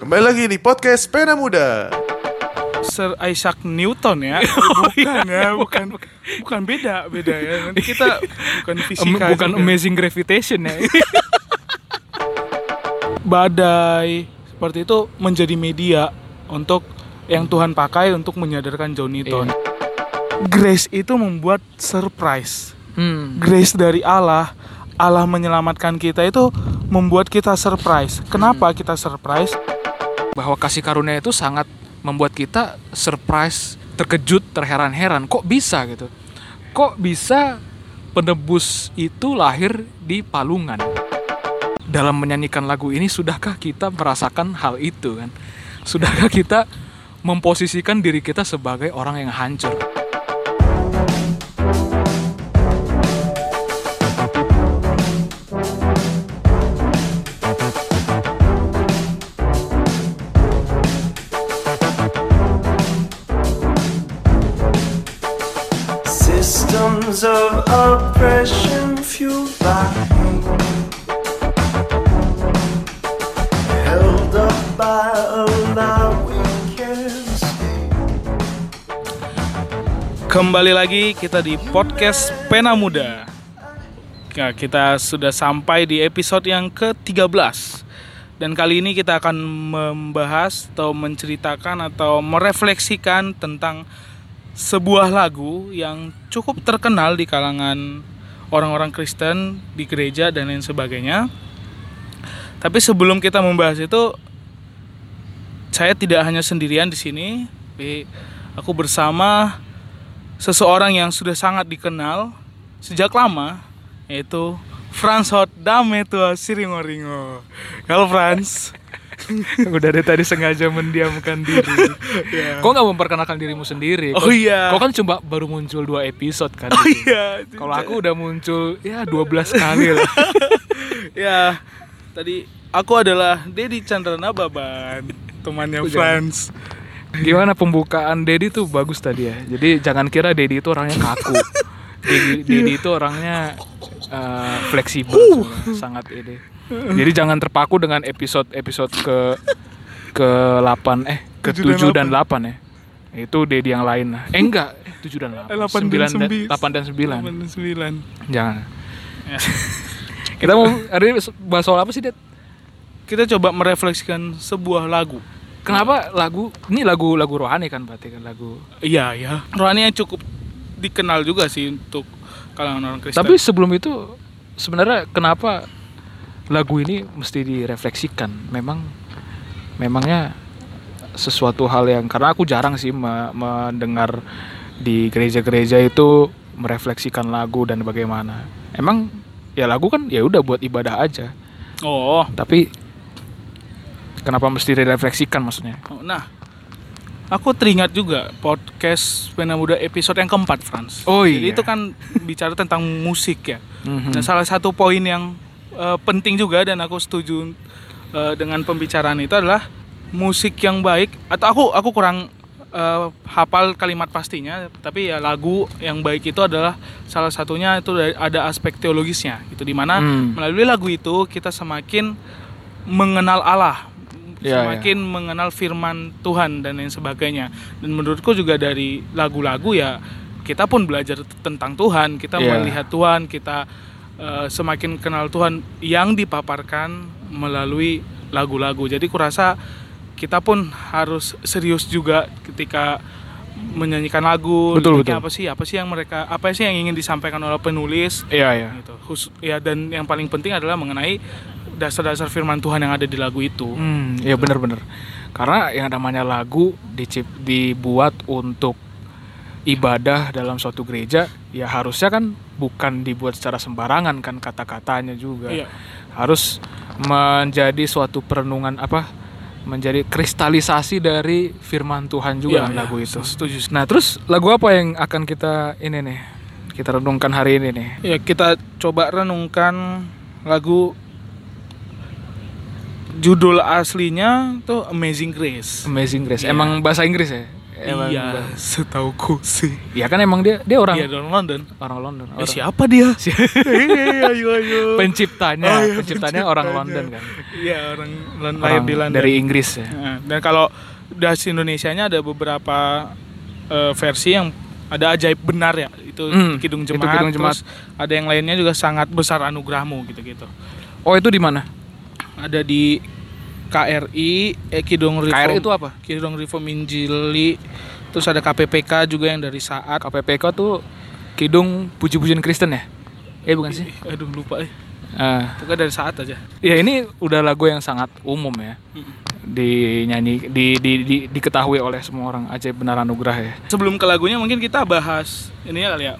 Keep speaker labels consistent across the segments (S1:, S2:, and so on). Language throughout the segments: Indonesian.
S1: Kembali lagi di podcast Pena Muda.
S2: Sir Isaac Newton ya? Bukan ya bukan bukan beda beda ya. Nanti kita bukan
S3: Am-
S2: fisika
S3: bukan
S2: juga.
S3: amazing gravitation ya.
S2: badai. Seperti itu menjadi media untuk yang Tuhan pakai untuk menyadarkan John Newton. Grace itu membuat surprise.
S3: Hmm.
S2: grace dari Allah Allah menyelamatkan kita itu membuat kita surprise. Kenapa kita surprise
S3: Bahwa kasih karunia itu sangat membuat kita surprise, terkejut, terheran-heran. Kok bisa gitu? Kok bisa penebus itu lahir di palungan? Dalam menyanyikan lagu ini sudahkah kita merasakan hal itu kan? Sudahkah kita memposisikan diri kita sebagai orang yang hancur?
S2: Kembali lagi kita di podcast Pena Muda. Nah, kita sudah sampai di episode yang ke-13. Dan kali ini kita akan membahas atau menceritakan atau merefleksikan tentang sebuah lagu yang cukup terkenal di kalangan orang-orang Kristen di gereja dan lain sebagainya. Tapi sebelum kita membahas itu saya tidak hanya sendirian di sini, tapi aku bersama seseorang yang sudah sangat dikenal sejak lama yaitu Franz Hot Dame tua Siringo-ringo. Halo Franz.
S3: Udah dari tadi sengaja mendiamkan diri. Kok nggak memperkenalkan dirimu sendiri?
S2: Oh
S3: Kok-
S2: iya.
S3: Kau kan cuma baru muncul dua episode kan?
S2: Oh iya.
S3: Kalau aku udah muncul ya 12 kali lah.
S2: ya tadi aku adalah Dedi Chandrana Baban, temannya Franz.
S3: Gimana pembukaan Dedi tuh bagus tadi ya. Jadi jangan kira Dedi itu orangnya kaku. Dedi, Dedi itu orangnya eh, fleksibel, sebenarnya. sangat ini. Jadi jangan terpaku dengan episode-episode ke ke 8 eh ke
S2: Tujuh dan
S3: 7 dan 8 ya. Itu Dedi yang lain. Eh enggak, 7 dan 8.
S2: Eh, 8 dan 9.
S3: 8 dan 9.
S2: 8 dan 9.
S3: Jangan.
S2: Ya.
S3: Kita mau hari ini bahas soal apa sih, Det?
S2: Kita coba merefleksikan sebuah lagu.
S3: Kenapa lagu ini lagu lagu rohani kan berarti kan lagu.
S2: Iya, ya. Rohani yang cukup dikenal juga sih untuk kalangan orang Kristen.
S3: Tapi sebelum itu sebenarnya kenapa lagu ini mesti direfleksikan? Memang memangnya sesuatu hal yang karena aku jarang sih me- mendengar di gereja-gereja itu merefleksikan lagu dan bagaimana. Emang ya lagu kan ya udah buat ibadah aja.
S2: oh,
S3: Tapi kenapa mesti direfleksikan maksudnya?
S2: Oh, Nah, aku teringat juga podcast Pena Muda episode yang keempat, Franz.
S3: Oh,
S2: Jadi
S3: iya.
S2: itu kan bicara tentang musik ya.
S3: Mhm.
S2: Dan salah satu poin yang eh, penting juga dan aku setuju eh, dengan pembicaraan itu adalah musik yang baik atau aku aku kurang eh, hafal kalimat pastinya, tapi ya lagu yang baik itu adalah salah satunya itu ada aspek teologisnya gitu di mana
S3: Hmm.
S2: melalui lagu itu kita semakin mengenal Allah
S3: Ya,
S2: semakin mengenal firman Tuhan dan lain sebagainya. Dan menurutku juga dari lagu-lagu ya kita pun belajar tentang Tuhan, kita
S3: Ya.
S2: melihat Tuhan, kita eh, semakin kenal Tuhan yang dipaparkan melalui lagu-lagu. Jadi kurasa kita pun harus serius juga ketika menyanyikan lagu.
S3: Betul, betul.
S2: Apa sih? Apa sih yang mereka apa sih yang ingin disampaikan oleh penulis?
S3: Iya ya.
S2: gitu. Khus- ya dan yang paling penting adalah mengenai dasar-dasar firman Tuhan yang ada di lagu itu.
S3: Hmm, ya benar-benar. Karena yang namanya lagu dicip, dibuat untuk ibadah dalam suatu gereja, ya harusnya kan bukan dibuat secara sembarangan kan kata-katanya juga.
S2: Iya.
S3: Harus menjadi suatu perenungan apa? Menjadi kristalisasi dari firman Tuhan juga
S2: Iya,
S3: kan
S2: iya,
S3: lagu itu.
S2: setuju.
S3: Nah, terus lagu apa yang akan kita ini nih? Kita renungkan hari ini nih.
S2: Ya kita coba renungkan lagu judul aslinya tuh Amazing Grace.
S3: Amazing Grace.
S2: Iya.
S3: Emang bahasa Inggris ya? Emang
S2: iya,
S3: ba-
S2: setauku sih.
S3: Ya kan emang dia dia orang
S2: Iya, orang London.
S3: orang London.
S2: Eh,
S3: Orang,
S2: siapa dia? Iya, ayo ayo.
S3: penciptanya,
S2: Oh, iya,
S3: penciptanya orang. London kan.
S2: Iya, orang Lon- lahir
S3: Orang
S2: di London.
S3: dari Inggris ya.
S2: Nah, Dan kalau bahasa Indonesianya ada beberapa eh, versi yang ada ajaib benar ya. Itu
S3: Hmm,
S2: Kidung
S3: itu
S2: Jemaat.
S3: Kidung Jemaat.
S2: Terus ada yang lainnya juga sangat besar anugerahmu gitu-gitu.
S3: Oh, itu di mana?
S2: Ada di KRI, eh, Kidung Reform.
S3: KRI itu apa?
S2: Kidung Reform Injili. Terus ada KPPK juga yang dari saat.
S3: KPPK tuh Kidung Puji-pujian Kristen ya? Eh bukan sih?
S2: Eh, Aduh lupa eh.
S3: Ah,
S2: Itu kan dari saat aja.
S3: ya ini udah lagu yang sangat umum ya. Dinyanyi di, di, di diketahui oleh semua orang ajaib benar anugerah ya.
S2: Sebelum ke lagunya mungkin kita bahas ini ya kali ya.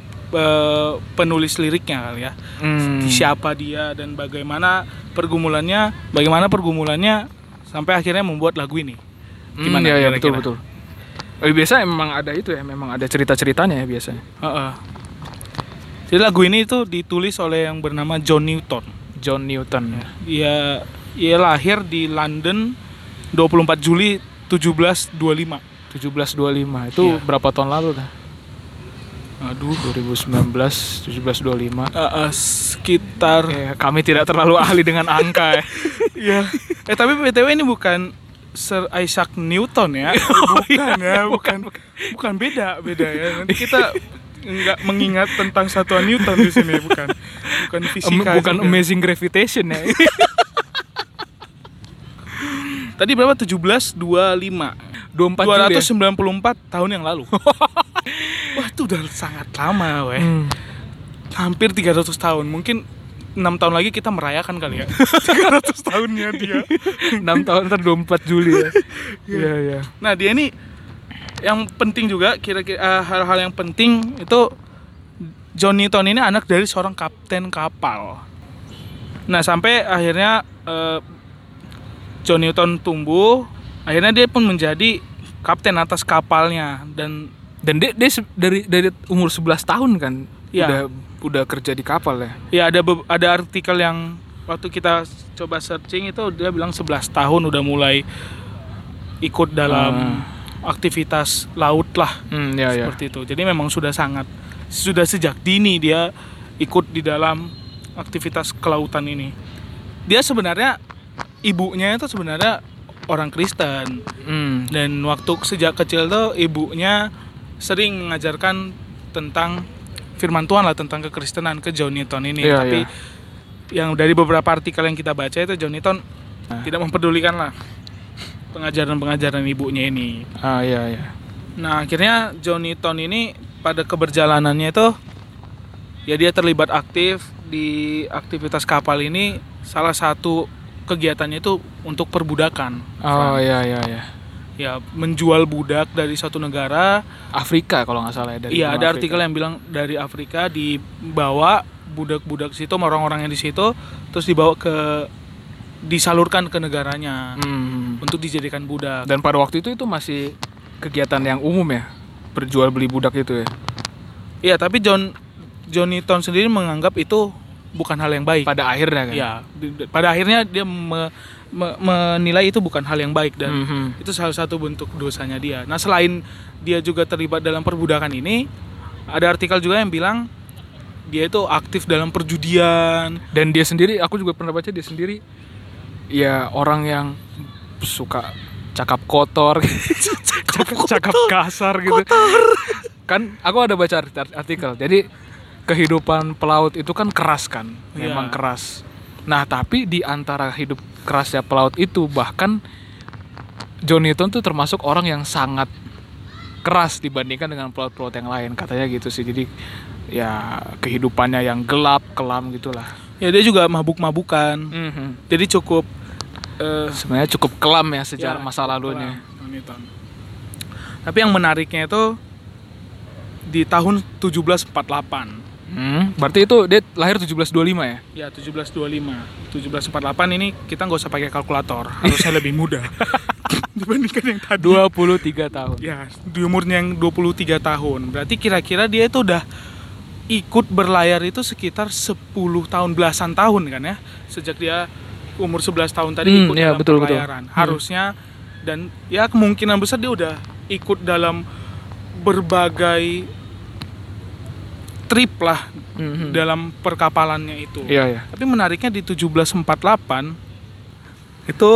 S2: penulis liriknya kali ya.
S3: Hmm.
S2: siapa dia dan bagaimana pergumulannya bagaimana pergumulannya sampai akhirnya membuat lagu ini
S3: Gimana
S2: Gimana
S3: ya, ya
S2: kira-kira?
S3: betul betul. Eh, biasa memang ada itu ya, memang ada cerita-ceritanya ya biasanya.
S2: Heeh. jadi lagu ini itu ditulis oleh yang bernama John Newton
S3: John Newton ya.
S2: dia ia lahir di London 24 Juli 1725
S3: 1725 itu
S2: Iya.
S3: berapa tahun lalu dah?
S2: Aduh.
S3: 2019 1725.
S2: Eh, sekitar
S3: Ya, kami tidak terlalu ahli dengan angka ya.
S2: ya eh tapi btw ini bukan Sir Isaac Newton ya? Bukan ya bukan bukan. beda beda ya. Nanti kita nggak mengingat tentang satuan Newton di sini bukan. Bukan fisika
S3: bukan
S2: juga.
S3: amazing gravitation ya.
S2: tadi berapa? 1725
S3: 24 Juli ya.
S2: 294 tahun yang lalu wah itu udah sangat lama weh
S3: Hmm.
S2: hampir 300 tahun mungkin enam tahun lagi kita merayakan kali ya 300 tahunnya dia
S3: 6 tahun ntar 24 Juli ya. Iya, iya.
S2: Nah dia ini yang penting juga kira-kira eh, hal-hal yang penting itu John Newton ini anak dari seorang kapten kapal. Nah sampai akhirnya eh, John Newton tumbuh, akhirnya dia pun menjadi kapten atas kapalnya dan
S3: Dan dia, dia dari dari umur 11 tahun kan
S2: Iya.
S3: udah udah kerja di kapal ya.
S2: ya ada ada artikel yang waktu kita coba searching itu dia bilang 11 tahun udah mulai ikut dalam aktivitas laut lah.
S3: Hmm, ya ya.
S2: seperti itu. Jadi memang sudah sangat sudah sejak dini dia ikut di dalam aktivitas kelautan ini. Dia sebenarnya ibunya itu sebenarnya orang Kristen
S3: Hmm.
S2: dan waktu sejak kecil tuh ibunya sering mengajarkan tentang firman Tuhan lah tentang kekristenan ke John Newton ini.
S3: Iya,
S2: Tapi
S3: iya.
S2: yang dari beberapa artikel yang kita baca itu John Newton
S3: Nah.
S2: tidak mempedulikan lah pengajaran-pengajaran ibunya ini.
S3: Ah iya iya.
S2: Nah akhirnya John Newton ini pada keberjalanannya itu ya dia terlibat aktif di aktivitas kapal ini salah satu kegiatannya itu untuk perbudakan.
S3: Oh iya iya iya.
S2: Ya menjual budak dari suatu negara.
S3: Afrika kalau nggak salah ya dari
S2: Iya ada
S3: Afrika.
S2: artikel yang bilang dari Afrika dibawa budak-budak situ orang-orang yang di situ terus dibawa ke disalurkan ke negaranya
S3: Hmm.
S2: untuk dijadikan budak.
S3: Dan pada waktu itu itu masih kegiatan yang umum ya, berjual beli budak itu ya.
S2: Iya tapi John John Newton sendiri menganggap itu bukan hal yang baik.
S3: Pada akhirnya kan.
S2: Ya, pada akhirnya dia me- me- menilai itu bukan hal yang baik dan
S3: Mhm.
S2: itu salah satu bentuk dosanya dia. Nah, selain dia juga terlibat dalam perbudakan ini, ada artikel juga yang bilang dia itu aktif dalam perjudian.
S3: Dan dia sendiri, aku juga pernah baca dia sendiri, ya orang yang suka cakap kotor, cakap, cakap kasar gitu. Kan aku ada baca art- artikel. Jadi kehidupan pelaut itu kan keras kan,
S2: Iya.
S3: memang keras. Nah tapi di antara hidup kerasnya pelaut itu bahkan John Newton tuh termasuk orang yang sangat keras dibandingkan dengan pelaut-pelaut yang lain katanya gitu sih. Jadi ya kehidupannya yang gelap, kelam gitulah.
S2: Ya dia juga mabuk-mabukan.
S3: Mhm.
S2: Jadi cukup eh,
S3: Sebenarnya cukup kelam ya sejarah
S2: ya,
S3: masa lalunya.
S2: kelam. Tapi yang menariknya itu di tahun 1748.
S3: Hmm, berarti itu dia lahir 1725 ya?
S2: Ya 1725 1748 ini kita nggak usah pakai kalkulator Harusnya lebih mudah Dibandingkan yang tadi
S3: 23 tahun.
S2: Ya di umurnya yang 23 tahun Berarti kira-kira dia itu udah Ikut berlayar itu sekitar 10 tahun belasan tahun kan ya Sejak dia umur 11 tahun tadi
S3: Hmm,
S2: ikut
S3: iya,
S2: dalam
S3: betul, betul.
S2: pelayaran
S3: Hmm.
S2: Harusnya Dan ya kemungkinan besar dia udah ikut dalam berbagai trip lah
S3: Mhm.
S2: dalam perkapalannya itu.
S3: Iya ya.
S2: Tapi menariknya di 1748 itu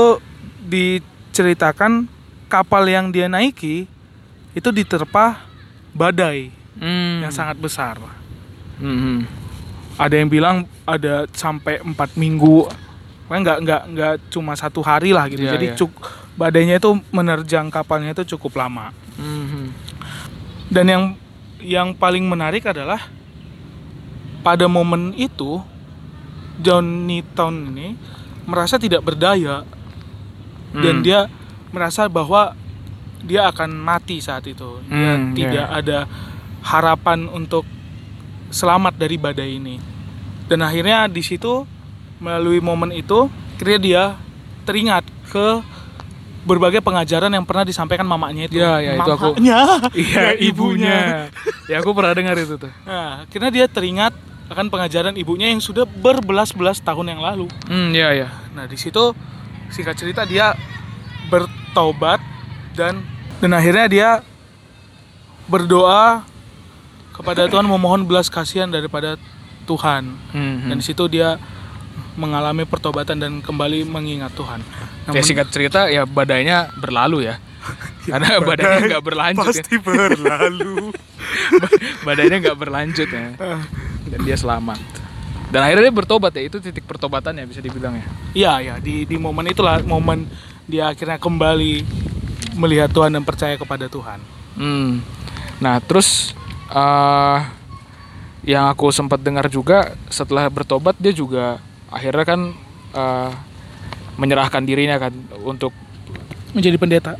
S2: diceritakan kapal yang dia naiki itu diterpa badai
S3: Hmm.
S2: yang sangat besar.
S3: Mhm.
S2: Ada yang bilang ada sampai empat minggu, Pokoknya nggak nggak nggak cuma satu hari lah gitu.
S3: Iya,
S2: Jadi
S3: iya.
S2: cuk badainya itu menerjang kapalnya itu cukup lama.
S3: Mhm.
S2: Dan yang yang paling menarik adalah pada momen itu Johnny Town ini merasa tidak berdaya dan
S3: Hmm.
S2: dia merasa bahwa dia akan mati saat itu. Dia
S3: Hmm,
S2: tidak ada harapan untuk selamat dari badai ini. Dan akhirnya di situ melalui momen itu akhirnya dia teringat ke berbagai pengajaran yang pernah disampaikan mamanya itu.
S3: Ya, ya, itu aku- Iya
S2: ya,
S3: ibunya. ya aku pernah dengar itu tuh.
S2: Nah, akhirnya dia teringat akan pengajaran ibunya yang sudah berbelas-belas tahun yang lalu.
S3: Hmm ya ya.
S2: Nah, di situ singkat cerita dia bertobat dan dan akhirnya dia berdoa kepada Tuhan memohon belas kasihan daripada Tuhan.
S3: Mhm.
S2: Dan di situ dia mengalami pertobatan dan kembali mengingat Tuhan.
S3: Ya
S2: Namun-
S3: singkat cerita ya badainya berlalu ya. Karena badainya nggak berlanjut ya.
S1: Pasti berlalu.
S3: Badainya nggak berlanjut ya. Dan dia selamat. Dan akhirnya dia bertobat ya. Itu titik pertobatannya bisa dibilang ya.
S2: Iya, ya, di di momen itulah momen dia akhirnya kembali melihat Tuhan dan percaya kepada Tuhan.
S3: Hmm. Nah, terus eh yang aku sempat dengar juga setelah bertobat dia juga akhirnya kan eh, menyerahkan dirinya kan untuk
S2: Menjadi pendeta.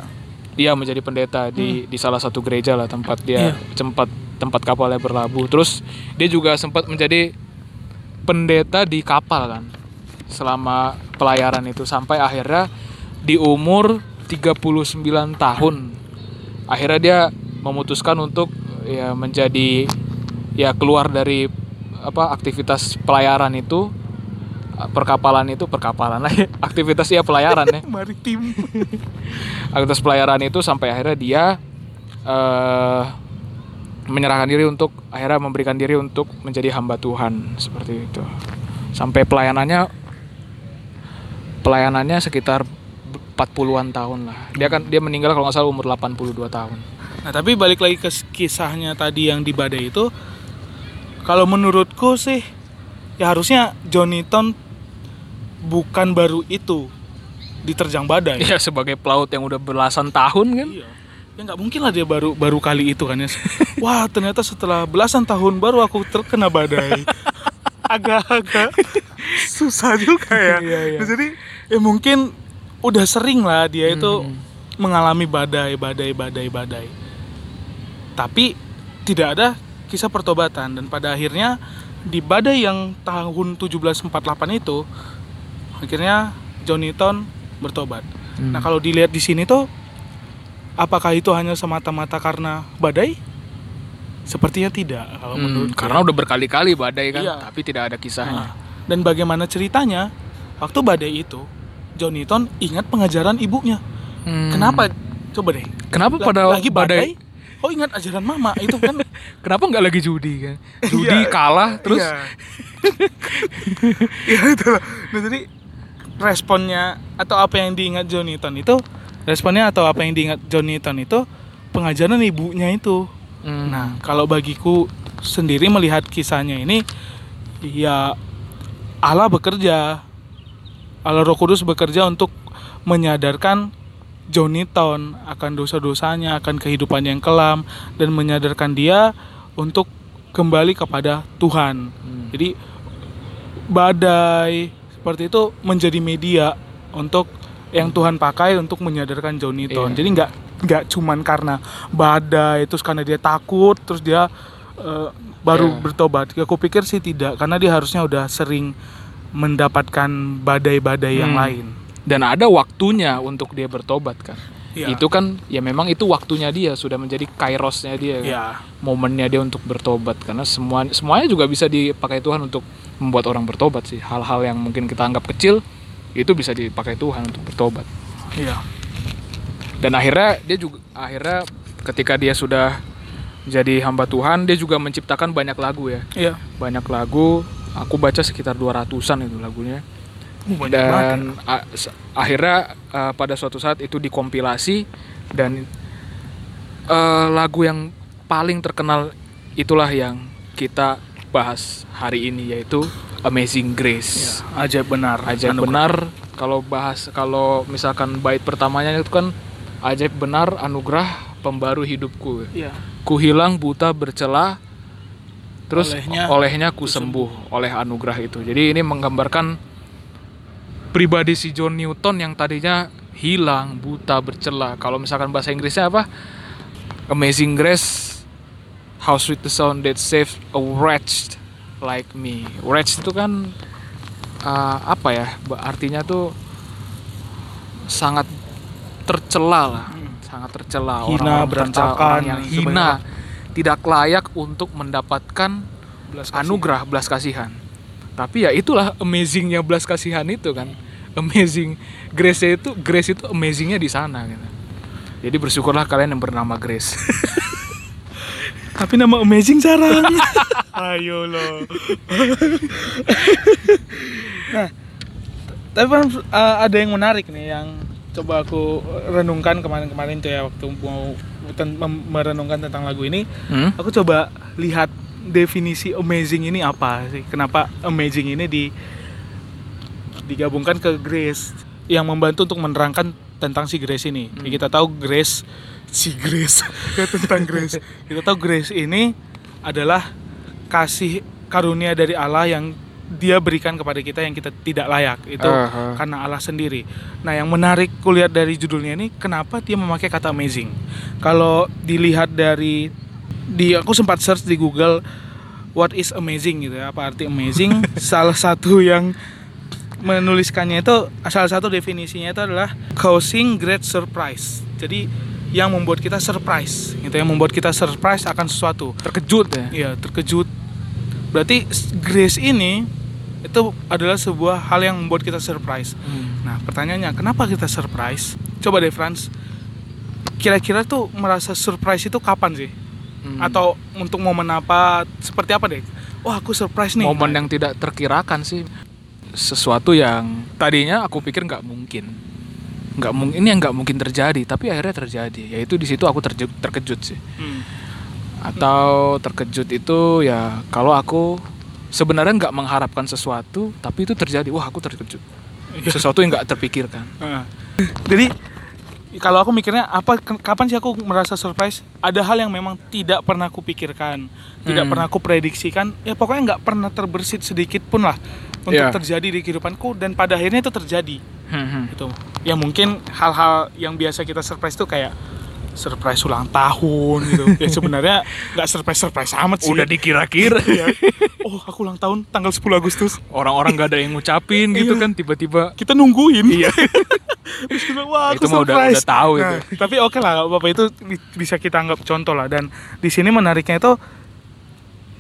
S3: dia menjadi pendeta di di salah satu gereja lah tempat dia tempat tempat kapalnya berlabuh. Terus dia juga sempat menjadi pendeta di kapal kan selama pelayaran itu sampai akhirnya di umur 39 tahun akhirnya dia memutuskan untuk ya menjadi ya keluar dari apa aktivitas pelayaran itu perkapalan itu perkapalan lah ya. aktivitas ya pelayaran ya
S2: Maritim.
S3: aktivitas pelayaran itu sampai akhirnya dia eh menyerahkan diri untuk akhirnya memberikan diri untuk menjadi hamba Tuhan seperti itu sampai pelayanannya pelayanannya sekitar 40-an tahun lah dia kan dia meninggal kalau nggak salah umur 82 tahun
S2: Nah, tapi balik lagi ke kisahnya tadi yang di badai itu kalau menurutku sih ya harusnya Johnny Ton bukan baru itu diterjang badai.
S3: ya sebagai pelaut yang udah belasan tahun kan
S2: Iya. Ya nggak mungkin lah dia baru baru kali itu kan ya. Wah, ternyata setelah belasan tahun baru aku terkena badai. Agak-agak susah juga ya.
S3: Iya, iya.
S2: Nah, Jadi ya mungkin udah sering lah dia itu mengalami badai, badai, badai, badai. Tapi tidak ada kisah pertobatan dan pada akhirnya di badai yang tahun 1748 itu akhirnya Johnny Ton bertobat. Nah, kalau dilihat di sini tuh apakah itu hanya semata-mata karena badai? Sepertinya tidak kalau
S3: Hmm,
S2: menurut
S3: karena udah berkali-kali badai kan
S2: Iya.
S3: tapi tidak ada kisahnya
S2: dan bagaimana ceritanya waktu badai itu Johnny Ton ingat pengajaran ibunya.
S3: Hmm.
S2: Kenapa? Coba deh.
S3: Kenapa pada
S2: lagi badai? Oh ingat ajaran mama itu kan?
S3: Kenapa nggak lagi judi kan? Judi
S2: Iya.
S3: kalah terus
S2: Iya. Iya itu loh. Nah jadi responnya atau apa yang diingat Johnny Ton itu responnya atau apa yang diingat Johnny Ton itu pengajaran ibunya itu.
S3: Hmm.
S2: Nah kalau bagiku sendiri melihat kisahnya ini ya Allah bekerja Allah Roh Kudus bekerja untuk menyadarkan Johnny Town akan dosa-dosanya, akan kehidupan yang kelam dan menyadarkan dia untuk kembali kepada Tuhan.
S3: Hmm.
S2: Jadi badai seperti itu menjadi media untuk yang Tuhan pakai untuk menyadarkan Johnny Town.
S3: Iya.
S2: Jadi nggak nggak cuman karena badai terus karena dia takut terus dia eh, baru
S3: Iya.
S2: bertobat. Ya, aku pikir sih tidak karena dia harusnya udah sering mendapatkan badai-badai yang
S3: Hmm.
S2: lain.
S3: dan ada waktunya untuk dia bertobat kan.
S2: Iya.
S3: Itu kan ya memang itu waktunya dia sudah menjadi kairosnya dia kan.
S2: Ya,
S3: Momennya dia untuk bertobat karena semua semuanya juga bisa dipakai Tuhan untuk membuat orang bertobat sih. Hal-hal yang mungkin kita anggap kecil itu bisa dipakai Tuhan untuk bertobat.
S2: iya.
S3: Dan akhirnya dia juga akhirnya ketika dia sudah jadi hamba Tuhan dia juga menciptakan banyak lagu ya
S2: Iya.
S3: banyak lagu aku baca sekitar 200-an itu lagunya
S2: Uh, banget ya.
S3: dan a- s- akhirnya uh, pada suatu saat itu dikompilasi dan uh, lagu yang paling terkenal itulah yang kita bahas hari ini yaitu Amazing Grace.
S2: Ya, ajaib benar.
S3: Ajaib
S2: Anugerah.
S3: benar kalau bahas kalau misalkan bait pertamanya itu kan ajaib benar anugerah pembaru hidupku.
S2: Iya.
S3: Ku hilang buta bercela terus
S2: Olehnya-
S3: olehnya, ku sembuh oleh anugerah itu. Jadi ini menggambarkan pribadi si John Newton yang tadinya hilang buta bercela. Kalau misalkan bahasa Inggrisnya apa? Amazing Grace How sweet the sound that saved a wretch like me. Wretch itu kan uh, apa ya? Artinya tuh sangat tercela lah, sangat tercela
S2: Hmm.
S3: Orang-orang
S2: berantakan,
S3: tercela, orang yang hina, tidak layak untuk mendapatkan
S2: Belas kasihan.
S3: anugerah belas kasihan. Tapi ya itulah amazingnya belas kasihan itu kan. Amazing Grace itu Grace itu amazingnya di sana gitu. Jadi bersyukurlah kalian yang bernama Grace.
S2: Tapi nama amazing jarang. Ayo lo. nah, tapi uh, ada yang menarik nih yang coba aku renungkan kemarin-kemarin tuh ya waktu mau ten- merenungkan tentang lagu ini.
S3: Hmm?
S2: Aku coba lihat definisi amazing ini apa sih? Kenapa amazing ini di digabungkan ke Grace yang membantu untuk menerangkan tentang si Grace ini. Ya, kita tahu Grace si Grace ya tentang Grace. Kita tahu Grace ini adalah kasih karunia dari Allah yang dia berikan kepada kita yang kita tidak layak itu
S3: Aha.
S2: karena Allah sendiri. Nah, yang menarik kulihat dari judulnya ini kenapa dia memakai kata amazing. Kalau dilihat dari di aku sempat search di Google what is amazing gitu ya, apa arti amazing? salah satu yang menuliskannya itu salah satu definisinya itu adalah causing great surprise. Jadi yang membuat kita surprise, gitu yang membuat kita surprise akan sesuatu.
S3: Terkejut ya.
S2: Iya, terkejut. Berarti grace ini itu adalah sebuah hal yang membuat kita surprise. Nah, pertanyaannya, kenapa kita surprise? Coba deh, Franz. Kira-kira tuh merasa surprise itu kapan sih?
S3: Hmm.
S2: Atau untuk momen apa? Seperti apa deh? Wah, aku surprise nih.
S3: momen yang tidak terkirakan sih sesuatu yang tadinya aku pikir nggak mungkin. Nggak mungkin ini yang nggak mungkin terjadi tapi akhirnya terjadi. Yaitu di situ aku terje- terkejut sih.
S2: Hmm,
S3: atau terkejut itu ya kalau aku sebenarnya nggak mengharapkan sesuatu tapi itu terjadi wah aku terkejut.
S2: Iya.
S3: sesuatu yang nggak terpikirkan.
S2: Heeh. Jadi kalau aku mikirnya apa kapan sih aku merasa surprise? Ada hal yang memang tidak pernah aku pikirkan, tidak
S3: Hmm.
S2: pernah aku prediksikan. Ya pokoknya nggak pernah terbersit sedikit pun lah untuk
S3: Iya.
S2: terjadi di kehidupanku dan pada akhirnya itu terjadi.
S3: Hmm,
S2: Gitu. Ya mungkin hal-hal yang biasa kita surprise tuh kayak surprise ulang tahun gitu. ya sebenarnya nggak surprise surprise amat sih.
S3: udah dikira-kira
S2: Ya. Oh aku ulang tahun tanggal 10 Agustus.
S3: orang-orang nggak ada yang ngucapin gitu
S2: Iya.
S3: kan tiba-tiba
S2: kita nungguin. Iya. Terus kita, wah aku
S3: Itu mah udah- udah tahu itu.
S2: Nah, Tapi oke lah, bapak itu bi- bisa kita anggap contoh lah. Dan di sini menariknya itu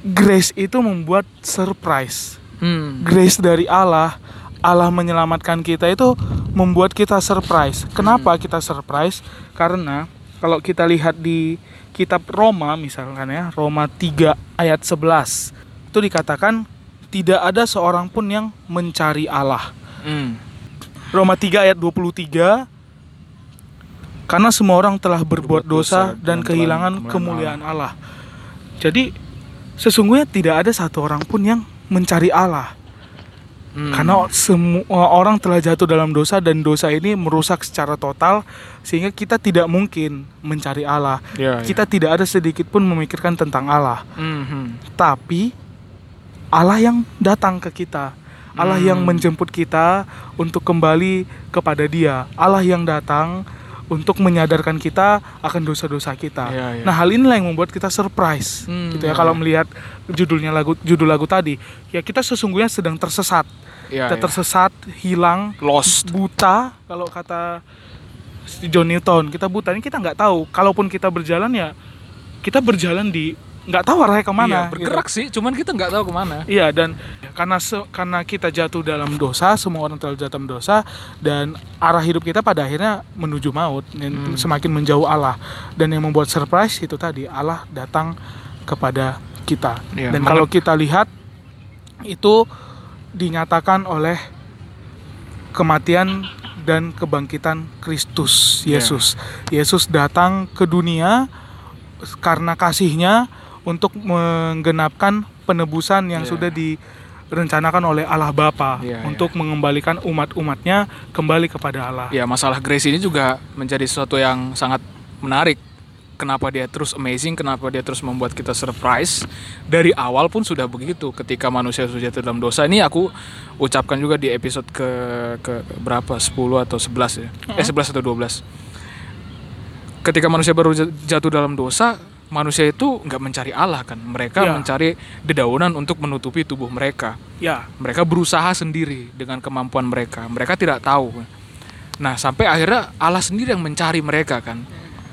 S2: grace itu membuat surprise.
S3: hmm.
S2: Grace dari Allah, Allah menyelamatkan kita itu membuat kita surprise. Kenapa kita surprise? Karena kalau kita lihat di kitab Roma misalkan ya, Roma 3 ayat 11 itu dikatakan tidak ada seorang pun yang mencari Allah.
S3: Hmm.
S2: Roma 3 ayat 23 Karena semua orang telah berbuat dosa dan kehilangan kemuliaan Allah. Jadi sesungguhnya tidak ada satu orang pun yang mencari Allah.
S3: Hmm.
S2: Karena semua orang telah jatuh dalam dosa dan dosa ini merusak secara total sehingga kita tidak mungkin mencari Allah.
S3: Ya, ya.
S2: Kita tidak ada sedikit pun memikirkan tentang Allah
S3: Hmm, hmm.
S2: tapi Allah yang datang ke kita. Allah yang
S3: Hmm.
S2: menjemput kita untuk kembali kepada Dia. Allah yang datang untuk menyadarkan kita akan dosa-dosa kita.
S3: Iya, iya.
S2: Nah, hal inilah yang membuat kita surprise.
S3: Hmm,
S2: gitu ya
S3: iya,
S2: kalau
S3: iya.
S2: melihat judulnya lagu judul lagu tadi, ya kita sesungguhnya sedang tersesat.
S3: Ya,
S2: kita
S3: ya.
S2: tersesat, hilang,
S3: lost
S2: buta kalau kata John Newton kita buta ini kita nggak tahu kalaupun kita berjalan ya kita berjalan di nggak tahu arahnya
S3: Iya,
S2: ke mana.
S3: bergerak sih, cuman kita nggak tahu ke mana.
S2: Iya dan karena se- karena kita jatuh dalam dosa, semua orang telah jatuh dalam dosa dan arah hidup kita pada akhirnya menuju maut, dan semakin menjauh Allah. Dan yang membuat surprise itu tadi Allah datang kepada kita.
S3: Iya,
S2: dan kalau kita lihat itu dinyatakan oleh kematian dan kebangkitan Kristus
S3: Iya.
S2: Yesus. Yesus datang ke dunia karena kasihnya untuk menggenapkan penebusan yang
S3: Iya.
S2: sudah direncanakan oleh Allah Bapa
S3: Iya,
S2: untuk mengembalikan umat-umatnya kembali kepada Allah.
S3: Ya masalah Grace ini juga menjadi sesuatu yang sangat menarik. Kenapa dia terus amazing, kenapa dia terus membuat kita surprise Dari awal pun sudah begitu Ketika manusia sudah jatuh dalam dosa Ini aku ucapkan juga di episode ke, ke berapa? 10 atau 11 ya Eh 11 atau 12 Ketika manusia baru jatuh dalam dosa Manusia itu nggak mencari Allah kan Mereka
S2: Ya.
S3: mencari dedaunan untuk menutupi tubuh mereka
S2: Ya,
S3: mereka berusaha sendiri dengan kemampuan mereka. Mereka tidak tahu. Nah, sampai akhirnya Allah sendiri yang mencari mereka kan.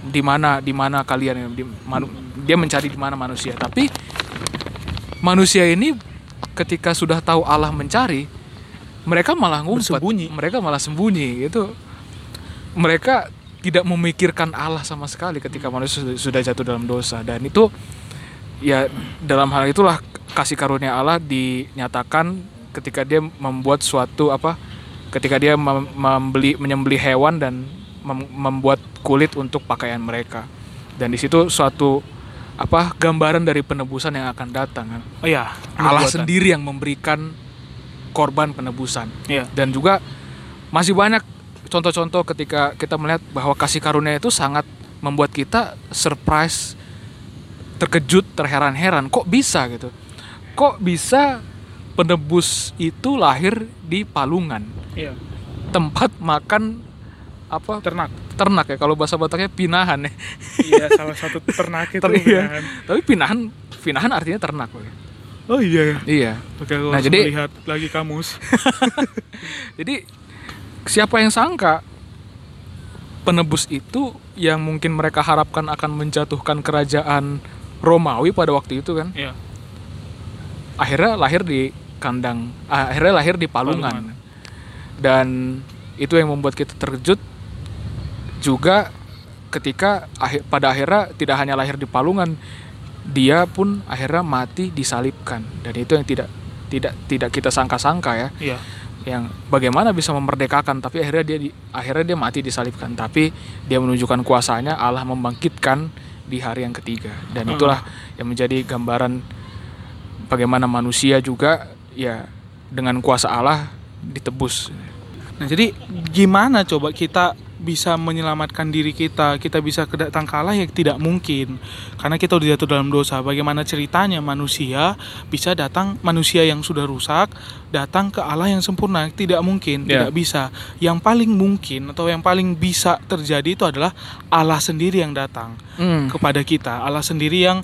S3: Di mana di mana kalian di manu- dia mencari di mana manusia. Tapi manusia ini ketika sudah tahu Allah mencari, mereka malah ngumpet.
S2: Bersembunyi.
S3: Mereka malah sembunyi gitu. Mereka tidak memikirkan Allah sama sekali ketika manusia sudah- jatuh dalam dosa. Dan itu ya dalam hal itulah kasih karunia Allah dinyatakan ketika dia membuat suatu apa ketika dia mem- membeli menyembeli hewan dan mem- membuat kulit untuk pakaian mereka. Dan di situ suatu apa gambaran dari penebusan yang akan datang kan.
S2: oh ya,
S3: Allah sendiri yang memberikan korban penebusan.
S2: Iya.
S3: dan juga masih banyak contoh-contoh ketika kita melihat bahwa kasih karunia itu sangat membuat kita surprise terkejut terheran-heran kok bisa gitu kok bisa penebus itu lahir di Palungan
S2: Iya.
S3: tempat makan apa
S2: Ternak.
S3: ternak ya kalau bahasa Bataknya pinahan ya
S2: iya, salah satu ternak itu.
S3: Ter- iya. tapi pinahan pinahan artinya ternak Boy.
S2: Oh iya.
S3: iya
S2: Oke, aku
S3: Nah, jadi-
S2: melihat lagi kamus.
S3: Jadi siapa yang sangka penebus itu yang mungkin mereka harapkan akan menjatuhkan kerajaan Romawi pada waktu itu kan
S2: Iya.
S3: akhirnya lahir di kandang ah, akhirnya lahir di Palungan.
S2: Palungan.
S3: Dan itu yang membuat kita terkejut juga ketika akhir pada akhirnya tidak hanya lahir di Palungan dia pun akhirnya mati disalibkan dan itu yang tidak tidak tidak kita sangka-sangka ya
S2: Iya.
S3: Yang bagaimana bisa memerdekakan tapi akhirnya dia di, akhirnya dia mati disalibkan. Tapi dia menunjukkan kuasanya Allah membangkitkan di hari yang ketiga. Dan
S2: Hmm.
S3: itulah yang menjadi gambaran bagaimana manusia juga ya dengan kuasa Allah ditebus.
S2: Nah, jadi gimana coba kita bisa menyelamatkan diri kita, kita bisa kedatang ke Allah yang tidak mungkin karena kita udah jatuh dalam dosa. Bagaimana ceritanya manusia bisa datang manusia yang sudah rusak datang ke Allah yang sempurna? Tidak mungkin,
S3: Ya.
S2: tidak bisa. Yang paling mungkin atau yang paling bisa terjadi itu adalah Allah sendiri yang datang kepada kita. Allah sendiri yang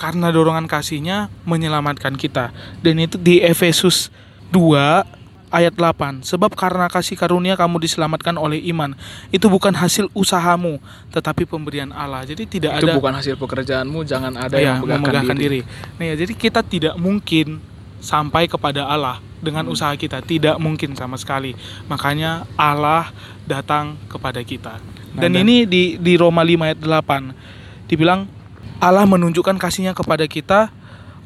S2: karena dorongan kasihnya menyelamatkan kita. Dan itu di Efesus 2 ayat 8. Sebab karena kasih karunia kamu diselamatkan oleh iman. Itu bukan hasil usahamu, tetapi pemberian Allah. Jadi tidak
S3: itu
S2: ada
S3: bukan hasil pekerjaanmu jangan ada
S2: ya,
S3: yang memegahkan diri.
S2: diri. Nah, ya, jadi kita tidak mungkin sampai kepada Allah dengan
S3: Hmm.
S2: usaha kita, tidak mungkin sama sekali. Makanya Allah datang kepada kita.
S3: Nah,
S2: Dan
S3: dan-
S2: ini di di Roma 5 ayat 8 dibilang Allah menunjukkan kasihnya kepada kita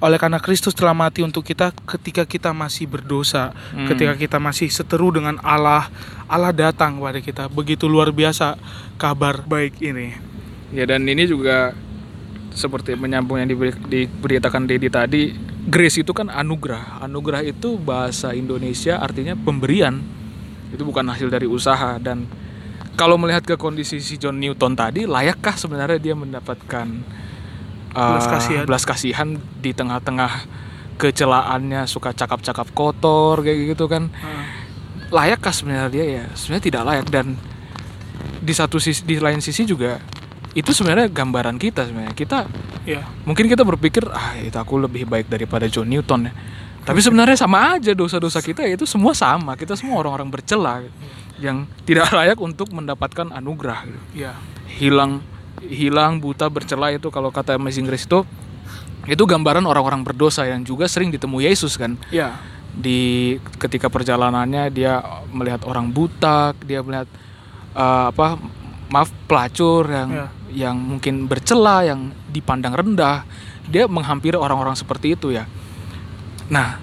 S2: oleh karena Kristus telah mati untuk kita ketika kita masih berdosa,
S3: Hmm.
S2: ketika kita masih seteru dengan Allah, Allah datang kepada kita. Begitu luar biasa kabar baik ini.
S3: Ya dan ini juga seperti menyambung yang diberi, diberitakan Dedi tadi, grace itu kan anugerah. Anugerah itu bahasa Indonesia artinya pemberian. Itu bukan hasil dari usaha dan kalau melihat ke kondisi si John Newton tadi, layakkah sebenarnya dia mendapatkan uh,
S2: Belas kasihan.
S3: belas kasihan di tengah-tengah kecelaannya suka cakap-cakap kotor kayak gitu kan? layakkah sebenarnya dia ya? Sebenarnya tidak layak. Dan di satu sisi di lain sisi juga itu sebenarnya gambaran kita sebenarnya. Kita
S2: Ya,
S3: mungkin kita berpikir ah itu aku lebih baik daripada John Newton ya. Tapi sebenarnya sama aja dosa-dosa kita itu semua sama. Kita semua orang-orang bercela yang tidak layak untuk mendapatkan anugerah.
S2: Ya.
S3: hilang hilang buta bercela itu kalau kata Amazing Grace itu Itu gambaran orang-orang berdosa yang juga sering ditemu Yesus kan.
S2: Ya.
S3: Di ketika perjalanannya dia melihat orang buta, dia melihat eh, apa maaf pelacur yang
S2: Ya.
S3: yang mungkin bercela, yang dipandang rendah. Dia menghampiri orang-orang seperti itu ya. Nah,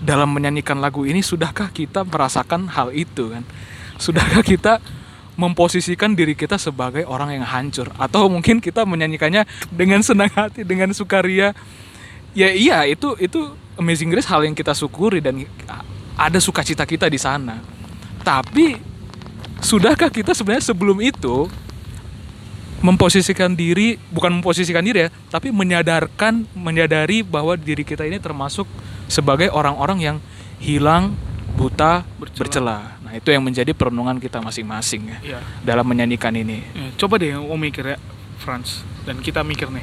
S3: dalam menyanyikan lagu ini sudahkah kita merasakan hal itu kan? Sudahkah kita memposisikan diri kita sebagai orang yang hancur atau mungkin kita menyanyikannya dengan senang hati, dengan sukaria? Ya iya, itu itu Amazing Grace hal yang kita syukuri dan ada sukacita kita di sana. Tapi sudahkah kita sebenarnya sebelum itu memposisikan diri bukan memposisikan diri ya tapi menyadarkan menyadari bahwa diri kita ini termasuk sebagai orang-orang yang hilang buta
S2: Bercela.
S3: bercela. Nah itu yang menjadi perenungan kita masing-masing ya
S2: Ya.
S3: dalam menyanyikan ini.
S2: Ya, coba deh om mikir ya Franz dan kita mikir nih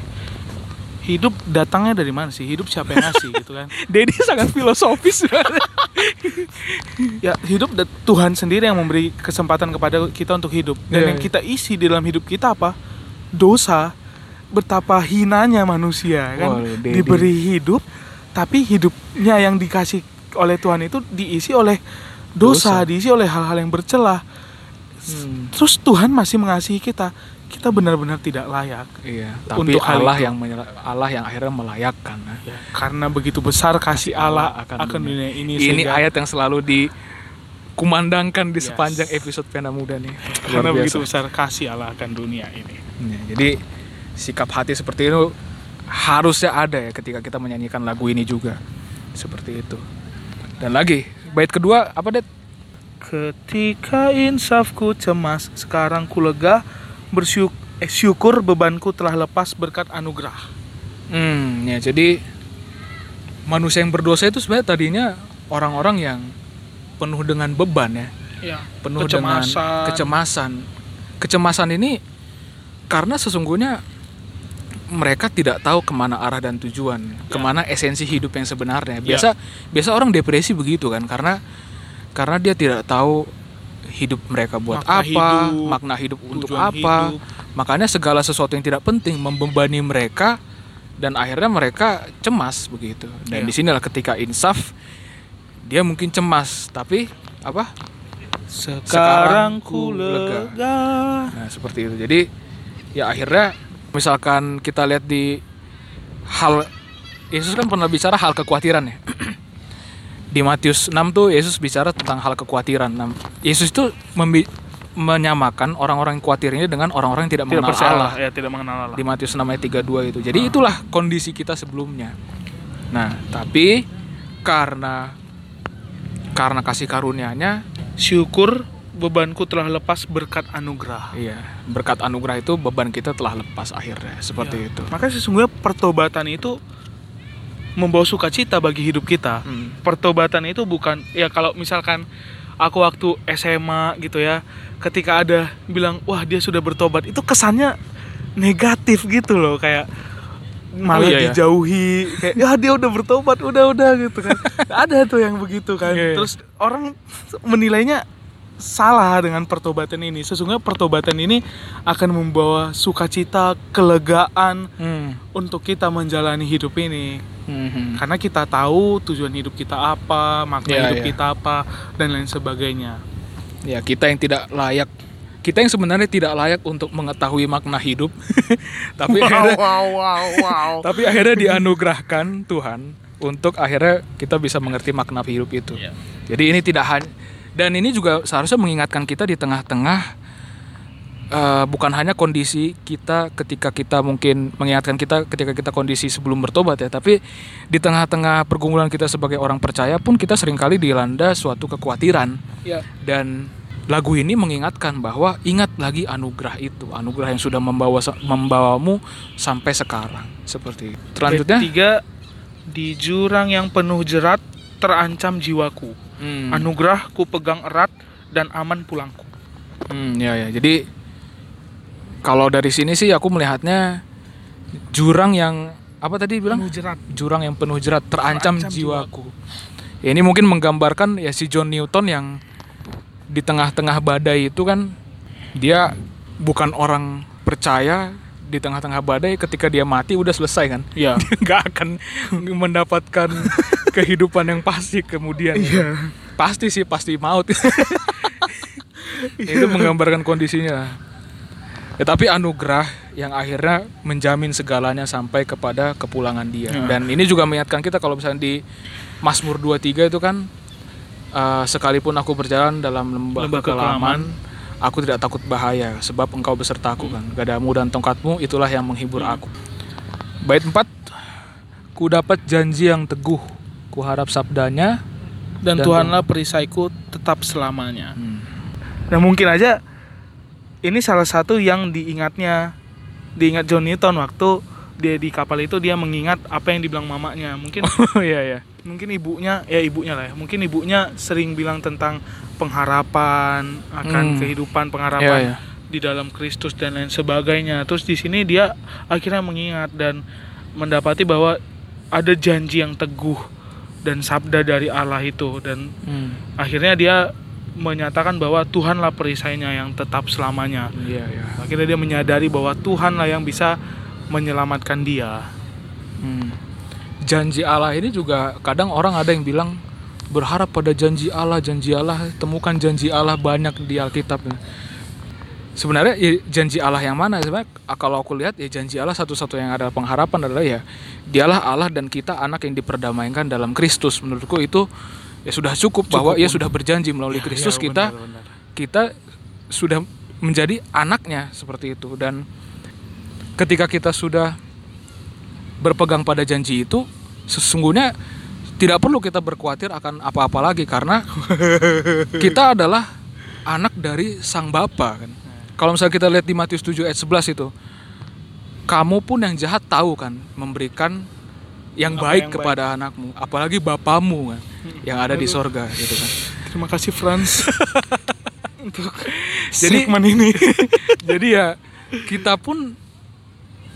S2: hidup datangnya dari mana sih? Hidup siapa yang ngasih gitu kan?
S3: Dedi sangat filosofis.
S2: Ya hidup Tuhan sendiri yang memberi kesempatan kepada kita untuk hidup. Dan
S3: Iya,
S2: yang
S3: iya.
S2: kita isi di dalam hidup kita apa? Dosa. Betapa hinanya manusia kan? Diberi hidup tapi hidupnya yang dikasih oleh Tuhan itu diisi oleh dosa,
S3: Dosa.
S2: diisi oleh hal-hal yang bercelah
S3: Hmm,
S2: terus Tuhan masih mengasihi kita kita benar-benar tidak layak
S3: iya tapi
S2: Untuk
S3: Allah yang Allah yang akhirnya melayakkan ya.
S2: Ya, karena begitu besar kasih Allah akan,
S3: akan
S2: dunia, ini
S3: ini
S2: sehingga-
S3: ayat yang selalu dikumandangkan di
S2: Yes.
S3: sepanjang episode Pena Muda nih
S2: karena
S3: Luar
S2: begitu
S3: biasa.
S2: besar kasih Allah akan dunia ini.
S3: Ya, jadi sikap hati seperti itu harusnya ada ya ketika kita menyanyikan lagu ini juga seperti itu. Dan lagi bait kedua apa det?
S2: Ketika insafku cemas, sekarang ku lega, bersyukur, eh, syukur bebanku telah lepas berkat anugerah.
S3: Hmm, ya jadi manusia yang berdosa itu sebenarnya tadinya orang-orang yang penuh dengan beban ya,
S2: Ya,
S3: penuh
S2: Kecemasan.
S3: dengan kecemasan. Kecemasan ini karena sesungguhnya mereka tidak tahu ke mana arah dan tujuan, ke mana esensi hidup yang sebenarnya.
S2: Ya.
S3: Biasa biasa orang depresi begitu kan, karena karena dia tidak tahu hidup mereka buat
S2: Makna
S3: apa,
S2: hidup,
S3: makna hidup untuk apa.
S2: hidup.
S3: Makanya segala sesuatu yang tidak penting membebani mereka dan akhirnya mereka cemas begitu. Dan
S2: Ya.
S3: di sinilah ketika insaf dia mungkin cemas, tapi apa?
S2: Sekarang ku
S3: lega.
S2: lega.
S3: Nah, seperti itu. Jadi ya akhirnya misalkan kita lihat di hal Yesus kan pernah bicara hal kekhawatiran ya. di Matius 6 tuh Yesus bicara tentang hal kekhawatiran. Nah, Yesus itu menyamakan orang-orang yang khawatir ini dengan orang-orang yang tidak,
S2: Tidak
S3: mengenal
S2: percaya
S3: Allah
S2: ya tidak mengenal Allah.
S3: di Matius 6 ayat 32 itu. Jadi itulah kondisi kita sebelumnya. Nah, tapi karena karena kasih karunia-Nya,
S2: Syukur bebanku telah lepas berkat anugerah.
S3: iya, berkat anugerah itu beban kita telah lepas akhirnya seperti
S2: Ya.
S3: itu.
S2: Makanya sesungguhnya pertobatan itu membawa sukacita bagi hidup kita.
S3: Hmm.
S2: Pertobatan itu bukan ya kalau misalkan aku waktu SMA gitu ya, ketika ada bilang wah dia sudah bertobat, itu kesannya negatif gitu loh kayak malah
S3: Oh, iya, iya.
S2: dijauhi kayak ya dia udah bertobat udah udah gitu kan ada tuh yang begitu kan
S3: Iya, iya.
S2: terus orang menilainya salah dengan pertobatan ini sesungguhnya pertobatan ini akan membawa sukacita kelegaan
S3: Hmm.
S2: untuk kita menjalani hidup ini
S3: Mhm.
S2: karena kita tahu tujuan hidup kita apa makna
S3: Iya,
S2: hidup
S3: iya.
S2: kita apa dan lain sebagainya
S3: Ya, kita yang tidak layak kita yang sebenarnya tidak layak untuk mengetahui makna hidup. tapi akhirnya
S2: wow wow wow
S3: tapi akhirnya dianugerahkan Tuhan untuk akhirnya kita bisa mengerti makna hidup itu.
S2: Iya.
S3: Jadi ini tidak hanya dan ini juga seharusnya mengingatkan kita di tengah-tengah eh, bukan hanya kondisi kita ketika kita mungkin mengingatkan kita ketika kita kondisi sebelum bertobat ya, tapi di tengah-tengah pergumulan kita sebagai orang percaya pun kita sering kali dilanda suatu kekhawatiran
S2: ya
S3: dan lagu ini mengingatkan bahwa ingat lagi anugerah itu, anugerah yang sudah membawa membawamu sampai sekarang. Seperti itu. Selanjutnya,
S2: tiga di jurang yang penuh jerat terancam jiwaku
S3: hmm,
S2: anugerah ku pegang erat dan aman pulangku
S3: hmm, ya ya. Jadi kalau dari sini sih aku melihatnya jurang yang apa tadi bilang?
S2: penuh jerat
S3: Jurang yang penuh jerat terancam,
S2: Terancam
S3: jiwaku. Ya, ini mungkin menggambarkan ya si John Newton yang di tengah-tengah badai itu kan dia bukan orang percaya, di tengah-tengah badai ketika dia mati udah selesai kan
S2: Iya.
S3: dia nggak akan mendapatkan kehidupan yang pasti kemudian
S2: Iya.
S3: pasti sih pasti maut itu menggambarkan kondisinya ya, tapi anugerah yang akhirnya menjamin segalanya sampai kepada kepulangan dia
S2: Ya.
S3: dan ini juga mengingatkan kita kalau misalnya di Mazmur 23 itu kan eh, sekalipun aku berjalan dalam lembah,
S2: Lembah
S3: kekelaman aku tidak takut bahaya sebab engkau besertaku kan gadamu dan tongkatmu itulah yang menghibur aku bait 4 ku dapat janji yang teguh ku harap sabdanya
S2: Dan,
S3: Dan
S2: Tuhanlah perisaiku tetap selamanya.
S3: Hmm.
S2: Dan mungkin aja ini salah satu yang diingatnya diingat John Newton waktu dia di kapal itu dia mengingat apa yang dibilang mamanya. Mungkin
S3: oh iya iya
S2: mungkin ibunya ya ibunya lah ya. Mungkin ibunya sering bilang tentang pengharapan akan
S3: Hmm.
S2: kehidupan pengharapan
S3: Iya, iya.
S2: di dalam Kristus dan lain sebagainya. Terus di sini dia akhirnya mengingat dan mendapati bahwa ada janji yang teguh dan sabda dari Allah itu dan
S3: Hmm.
S2: akhirnya dia menyatakan bahwa Tuhanlah perisainya yang tetap selamanya.
S3: Iya, iya.
S2: Akhirnya dia menyadari bahwa Tuhanlah yang bisa menyelamatkan dia.
S3: Hmm. Janji Allah ini juga kadang orang ada yang bilang berharap pada janji Allah, janji Allah, temukan janji Allah banyak di Alkitab. Sebenarnya ya, janji Allah yang mana? Sebenarnya kalau aku lihat ya janji Allah satu-satu yang ada pengharapan adalah ya dialah Allah dan kita anak yang diperdamaikan dalam Kristus. Menurutku itu ya sudah cukup, bahwa ia sudah berjanji melalui Kristus
S2: Ya,
S3: kita
S2: benar, benar.
S3: kita sudah menjadi anaknya seperti itu dan ketika kita sudah berpegang pada janji itu sesungguhnya tidak perlu kita berkhawatir akan apa-apa lagi karena kita adalah anak dari sang bapa kan. Kalau misalnya kita lihat di Matius 7 ayat 11 itu kamu pun yang jahat tahu kan memberikan yang
S2: Apa
S3: baik
S2: yang
S3: kepada anakmu apalagi bapamu kan yang ada di sorga gitu kan.
S2: Terima kasih Franz untuk
S3: Jadi-
S2: segmen ini.
S3: Jadi ya kita pun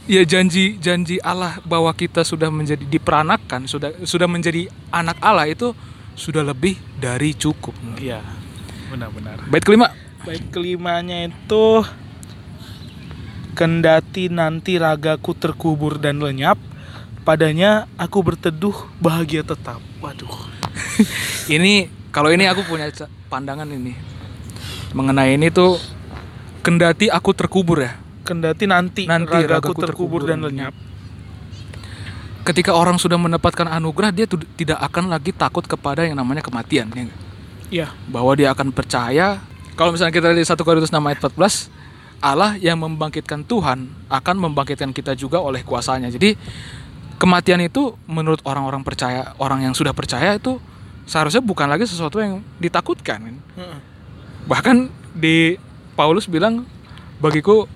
S3: ya janji janji Allah bahwa kita sudah menjadi diperanakan, sudah sudah menjadi anak Allah itu sudah lebih dari cukup.
S2: Iya, benar-benar.
S3: Bait kelima.
S2: Baik kelimanya itu kendati nanti ragaku terkubur dan lenyap, padanya aku berteduh bahagia tetap. Waduh.
S3: Ini kalau ini aku punya pandangan ini mengenai ini tuh kendati aku terkubur ya.
S2: Kendati nanti,
S3: Nanti
S2: ragaku,
S3: ragaku
S2: terkubur,
S3: terkubur
S2: dan lenyap.
S3: Ketika orang sudah mendapatkan anugerah dia tuh tidak akan lagi takut kepada yang namanya kematian ya?
S2: Iya,
S3: bahwa dia akan percaya kalau misalnya kita lihat 1 Korintus 6 ayat 14 Allah yang membangkitkan Tuhan akan membangkitkan kita juga oleh kuasanya jadi kematian itu menurut orang-orang percaya orang yang sudah percaya itu seharusnya bukan lagi sesuatu yang ditakutkan kan? Bahkan di Paulus bilang bagiku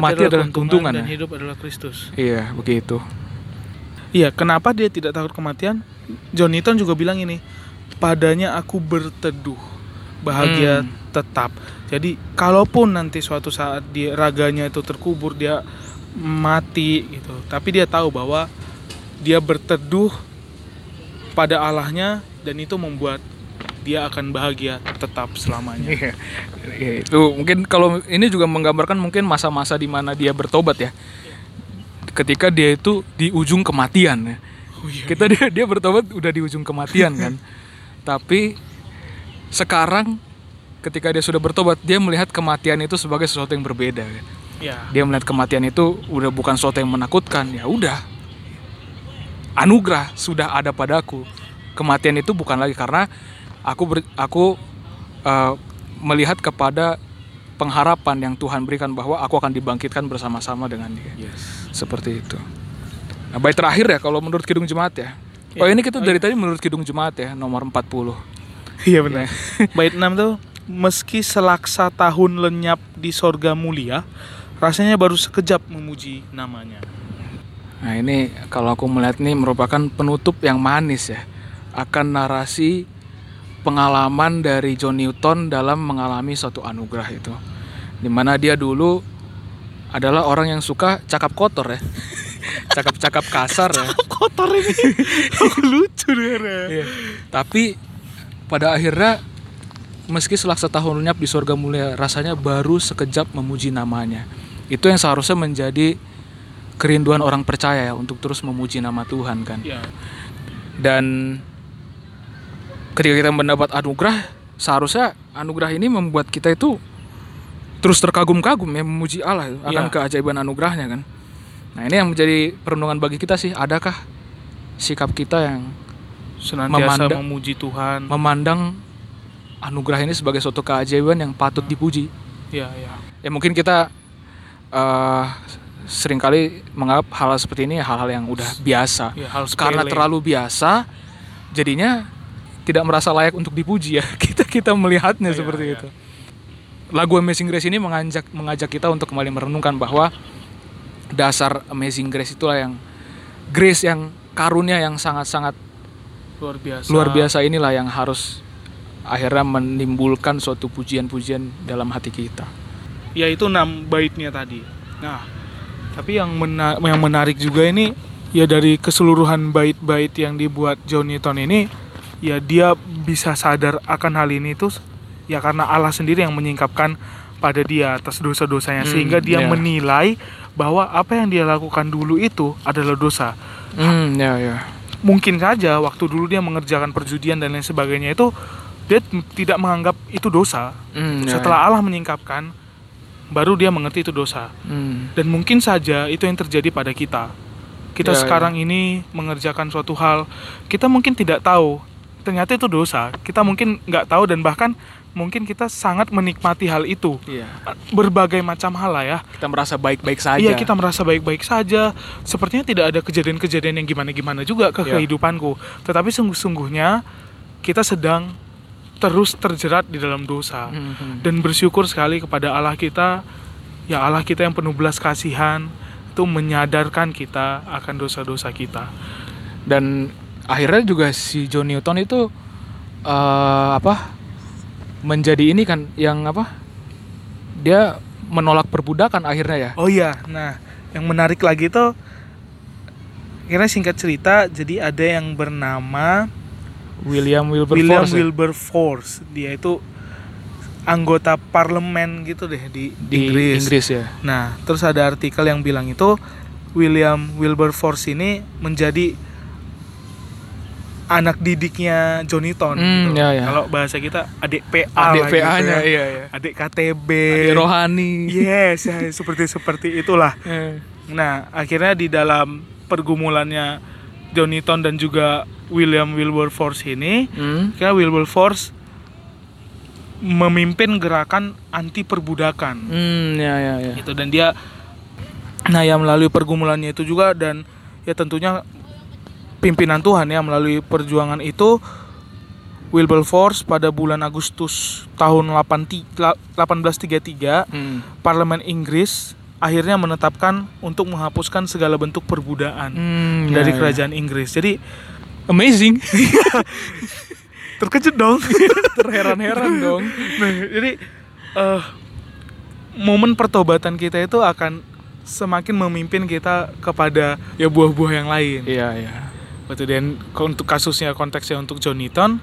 S3: mati, adalah keuntungan
S2: dan
S3: ya.
S2: hidup adalah Kristus.
S3: iya begitu
S2: Iya, kenapa dia tidak takut kematian? John Newton juga bilang ini, padanya aku berteduh, bahagia
S3: Hmm.
S2: tetap. Jadi, kalaupun nanti suatu saat dia raganya itu terkubur, dia mati gitu, tapi dia tahu bahwa dia berteduh pada Allahnya dan itu membuat dia akan bahagia tetap selamanya.
S3: Iya, Iya, itu mungkin kalau ini juga menggambarkan mungkin masa-masa di mana dia bertobat ya. Ketika dia itu di ujung kematian ya.
S2: Oh iya,
S3: Kita dia dia bertobat udah di ujung kematian kan. Tapi sekarang ketika dia sudah bertobat dia melihat kematian itu sebagai sesuatu yang berbeda. kan.
S2: Ya.
S3: Dia melihat kematian itu udah bukan sesuatu yang menakutkan. Ya udah. Anugerah sudah ada padaku. Kematian itu bukan lagi karena aku ber- aku eh, melihat kepada pengharapan yang Tuhan berikan bahwa aku akan dibangkitkan bersama-sama dengan Dia.
S2: Yes.
S3: Seperti itu. Nah, baik terakhir ya kalau menurut Kidung Jemaat ya. Oh,
S2: Ya.
S3: ini kita dari tadi menurut Kidung Jemaat ya, nomor 40.
S2: Iya benar. Bait 6 tuh meski selaksa tahun lenyap di sorga mulia, rasanya baru sekejap memuji namanya.
S3: Nah, ini kalau aku melihat ini merupakan penutup yang manis ya akan narasi pengalaman dari John Newton dalam mengalami suatu anugerah itu. Di mana dia dulu adalah orang yang suka cakap kotor ya. Cakap-cakap kasar ya.
S2: Kotor ini. lucu deh.
S3: Iya. Tapi pada akhirnya meski selaksa tahun lenyap di sorga mulia rasanya baru sekejap memuji namanya. Itu yang seharusnya menjadi kerinduan orang percaya ya untuk terus memuji nama Tuhan kan.
S2: Ya.
S3: Dan ketika kita mendapat anugerah, seharusnya anugerah ini membuat kita itu terus terkagum-kagum ya memuji Allah itu akan
S2: Iya.
S3: keajaiban anugerahnya kan. Nah ini yang menjadi perenungan bagi kita sih. Adakah sikap kita yang
S2: Senantiasa
S3: Memandang-
S2: memuji Tuhan.
S3: memandang anugerah ini sebagai suatu keajaiban yang patut dipuji?
S2: Ya, ya.
S3: Ya mungkin kita eh sering kali menganggap hal seperti ini hal-hal yang udah biasa.
S2: Ya, hal
S3: Karena terlalu biasa, jadinya tidak merasa layak untuk dipuji ya. Kita kita melihatnya
S2: Iya,
S3: seperti
S2: iya.
S3: itu. Lagu Amazing Grace ini mengajak mengajak kita untuk kembali merenungkan bahwa dasar Amazing Grace itulah yang grace yang karunia yang sangat-sangat
S2: luar biasa.
S3: luar biasa inilah yang harus akhirnya menimbulkan suatu pujian-pujian dalam hati kita.
S2: Ya itu enam baitnya tadi. Nah, tapi yang mena- yang menarik juga ini ya dari keseluruhan bait-bait yang dibuat John Newton ini ya dia bisa sadar akan hal ini itu ya karena Allah sendiri yang menyingkapkan pada dia atas dosa-dosanya
S3: Hmm,
S2: sehingga dia
S3: ya.
S2: menilai bahwa apa yang dia lakukan dulu itu adalah dosa.
S3: Hmm, ya ya.
S2: Mungkin saja waktu dulu dia mengerjakan perjudian dan lain sebagainya itu dia tidak menganggap itu dosa.
S3: Hmm, ya,
S2: Setelah Allah menyingkapkan baru dia mengerti itu dosa.
S3: ya. Hmm.
S2: Dan mungkin saja itu yang terjadi pada kita. Kita
S3: Ya,
S2: sekarang ini mengerjakan suatu hal, kita mungkin tidak tahu ternyata itu dosa. Kita mungkin nggak tahu dan bahkan mungkin kita sangat menikmati hal itu.
S3: Iya.
S2: Berbagai macam hal lah ya.
S3: Kita merasa baik-baik saja.
S2: Iya kita merasa baik-baik saja. Sepertinya tidak ada kejadian-kejadian yang gimana-gimana juga ke
S3: Ya.
S2: kehidupanku. Tetapi sungguh-sungguhnya kita sedang terus terjerat di dalam dosa
S3: Mhm.
S2: dan bersyukur sekali kepada Allah kita ya Allah kita yang penuh belas kasihan itu menyadarkan kita akan dosa-dosa kita
S3: Dan akhirnya juga si John Newton itu eh, apa? Menjadi ini kan yang apa? Dia menolak perbudakan akhirnya ya.
S2: oh iya nah yang menarik lagi tuh kira singkat cerita jadi ada yang bernama
S3: William Wilberforce.
S2: William
S3: ya?
S2: Wilberforce dia itu anggota parlemen gitu deh di,
S3: di
S2: Inggris.
S3: Inggris. ya.
S2: Nah, terus ada artikel yang bilang itu William Wilberforce ini menjadi anak didiknya Johnny Ton.
S3: Hmm,
S2: gitu.
S3: ya, ya.
S2: Kalau bahasa kita adik PA
S3: Adik
S2: lah gitu
S3: PA-nya,
S2: ya.
S3: iya, iya.
S2: Adik KTB.
S3: Adik rohani.
S2: Yes, ya, seperti seperti itulah. Nah, akhirnya di dalam pergumulannya Johnny Ton dan juga William Wilberforce ini,
S3: Hmm.
S2: kira Wilberforce memimpin gerakan anti perbudakan
S3: Hmm, ya ya ya.
S2: gitu dan dia nah ya melalui pergumulannya itu juga dan ya tentunya pimpinan Tuhan ya melalui perjuangan itu Wilberforce pada bulan Agustus tahun 80 1833
S3: Hmm.
S2: parlemen Inggris akhirnya menetapkan untuk menghapuskan segala bentuk perbudakan
S3: Hmm, ya,
S2: dari
S3: ya.
S2: kerajaan Inggris. Jadi
S3: Amazing.
S2: terkejut dong.
S3: Terheran-heran dong.
S2: Nah, jadi eh momen pertobatan kita itu akan semakin memimpin kita kepada ya buah-buah yang lain.
S3: Iya iya.
S2: Betul dan untuk kasusnya konteksnya untuk John Newton,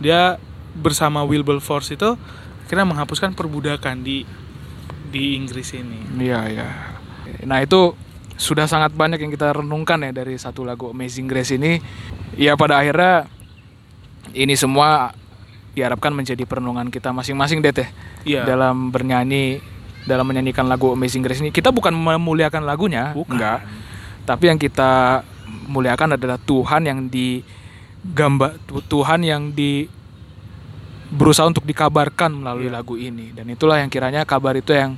S2: dia bersama Wilberforce itu akhirnya menghapuskan perbudakan di di Inggris ini.
S3: Iya iya. Nah itu sudah sangat banyak yang kita renungkan ya dari satu lagu Amazing Grace ini. Ya pada akhirnya ini semua diharapkan menjadi perenungan kita masing-masing deh teh
S2: Iya.
S3: dalam bernyanyi dalam menyanyikan lagu Amazing Grace ini. Kita bukan memuliakan lagunya,
S2: Bukan.
S3: enggak. Tapi yang kita muliakan adalah Tuhan yang digambar Tuhan yang di berusaha untuk dikabarkan melalui
S2: Iya.
S3: lagu ini dan itulah yang kiranya kabar itu yang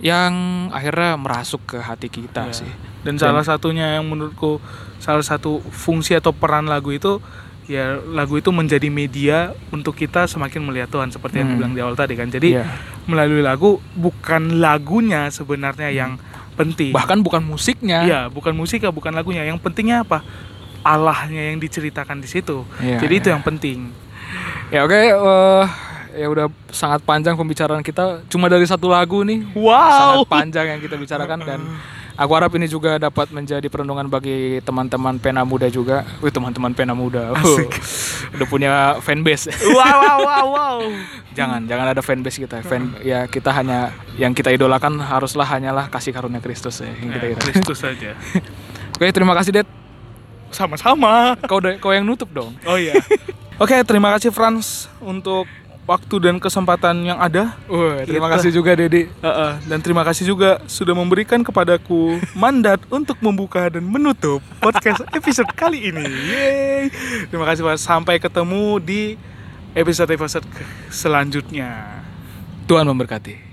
S3: yang akhirnya merasuk ke hati kita
S2: Iya.
S3: sih.
S2: Dan salah satunya yang menurutku salah satu fungsi atau peran lagu itu ya lagu itu menjadi media untuk kita semakin melihat Tuhan seperti yang
S3: Hmm.
S2: bilang di awal tadi kan. Jadi
S3: Iya.
S2: melalui lagu bukan lagunya sebenarnya yang penting.
S3: Bahkan bukan musiknya.
S2: Iya, bukan musiknya, bukan lagunya. Yang pentingnya apa? Allahnya yang diceritakan di situ.
S3: Iya,
S2: Jadi itu
S3: iya.
S2: yang penting.
S3: Ya oke, eh, ya udah sangat panjang pembicaraan kita cuma dari satu lagu nih.
S2: Wow.
S3: Sangat panjang yang kita bicarakan dan aku harap ini juga dapat menjadi perlindungan bagi teman-teman pena muda juga. Wih, teman-teman pena muda. Wow. udah punya fanbase.
S2: Wow, wow, wow, wow.
S3: jangan, jangan ada fanbase kita. Fan ya kita hanya yang kita idolakan haruslah hanyalah kasih karunia Kristus ya yang kita
S2: Eh,
S3: idolakan.
S2: Kristus saja.
S3: Oke, terima kasih, Det.
S2: Sama-sama.
S3: Kau kau yang nutup dong.
S2: Oh iya. Oke, terima kasih Franz untuk waktu dan kesempatan yang ada.
S3: Wah, terima
S2: Kita-
S3: kasih juga Dedi.
S2: Heeh, dan terima kasih juga sudah memberikan kepadaku mandat untuk membuka dan menutup podcast episode kali ini. Yeay. Terima kasih Pak. Sampai ketemu di episode-episode selanjutnya.
S3: Tuhan memberkati.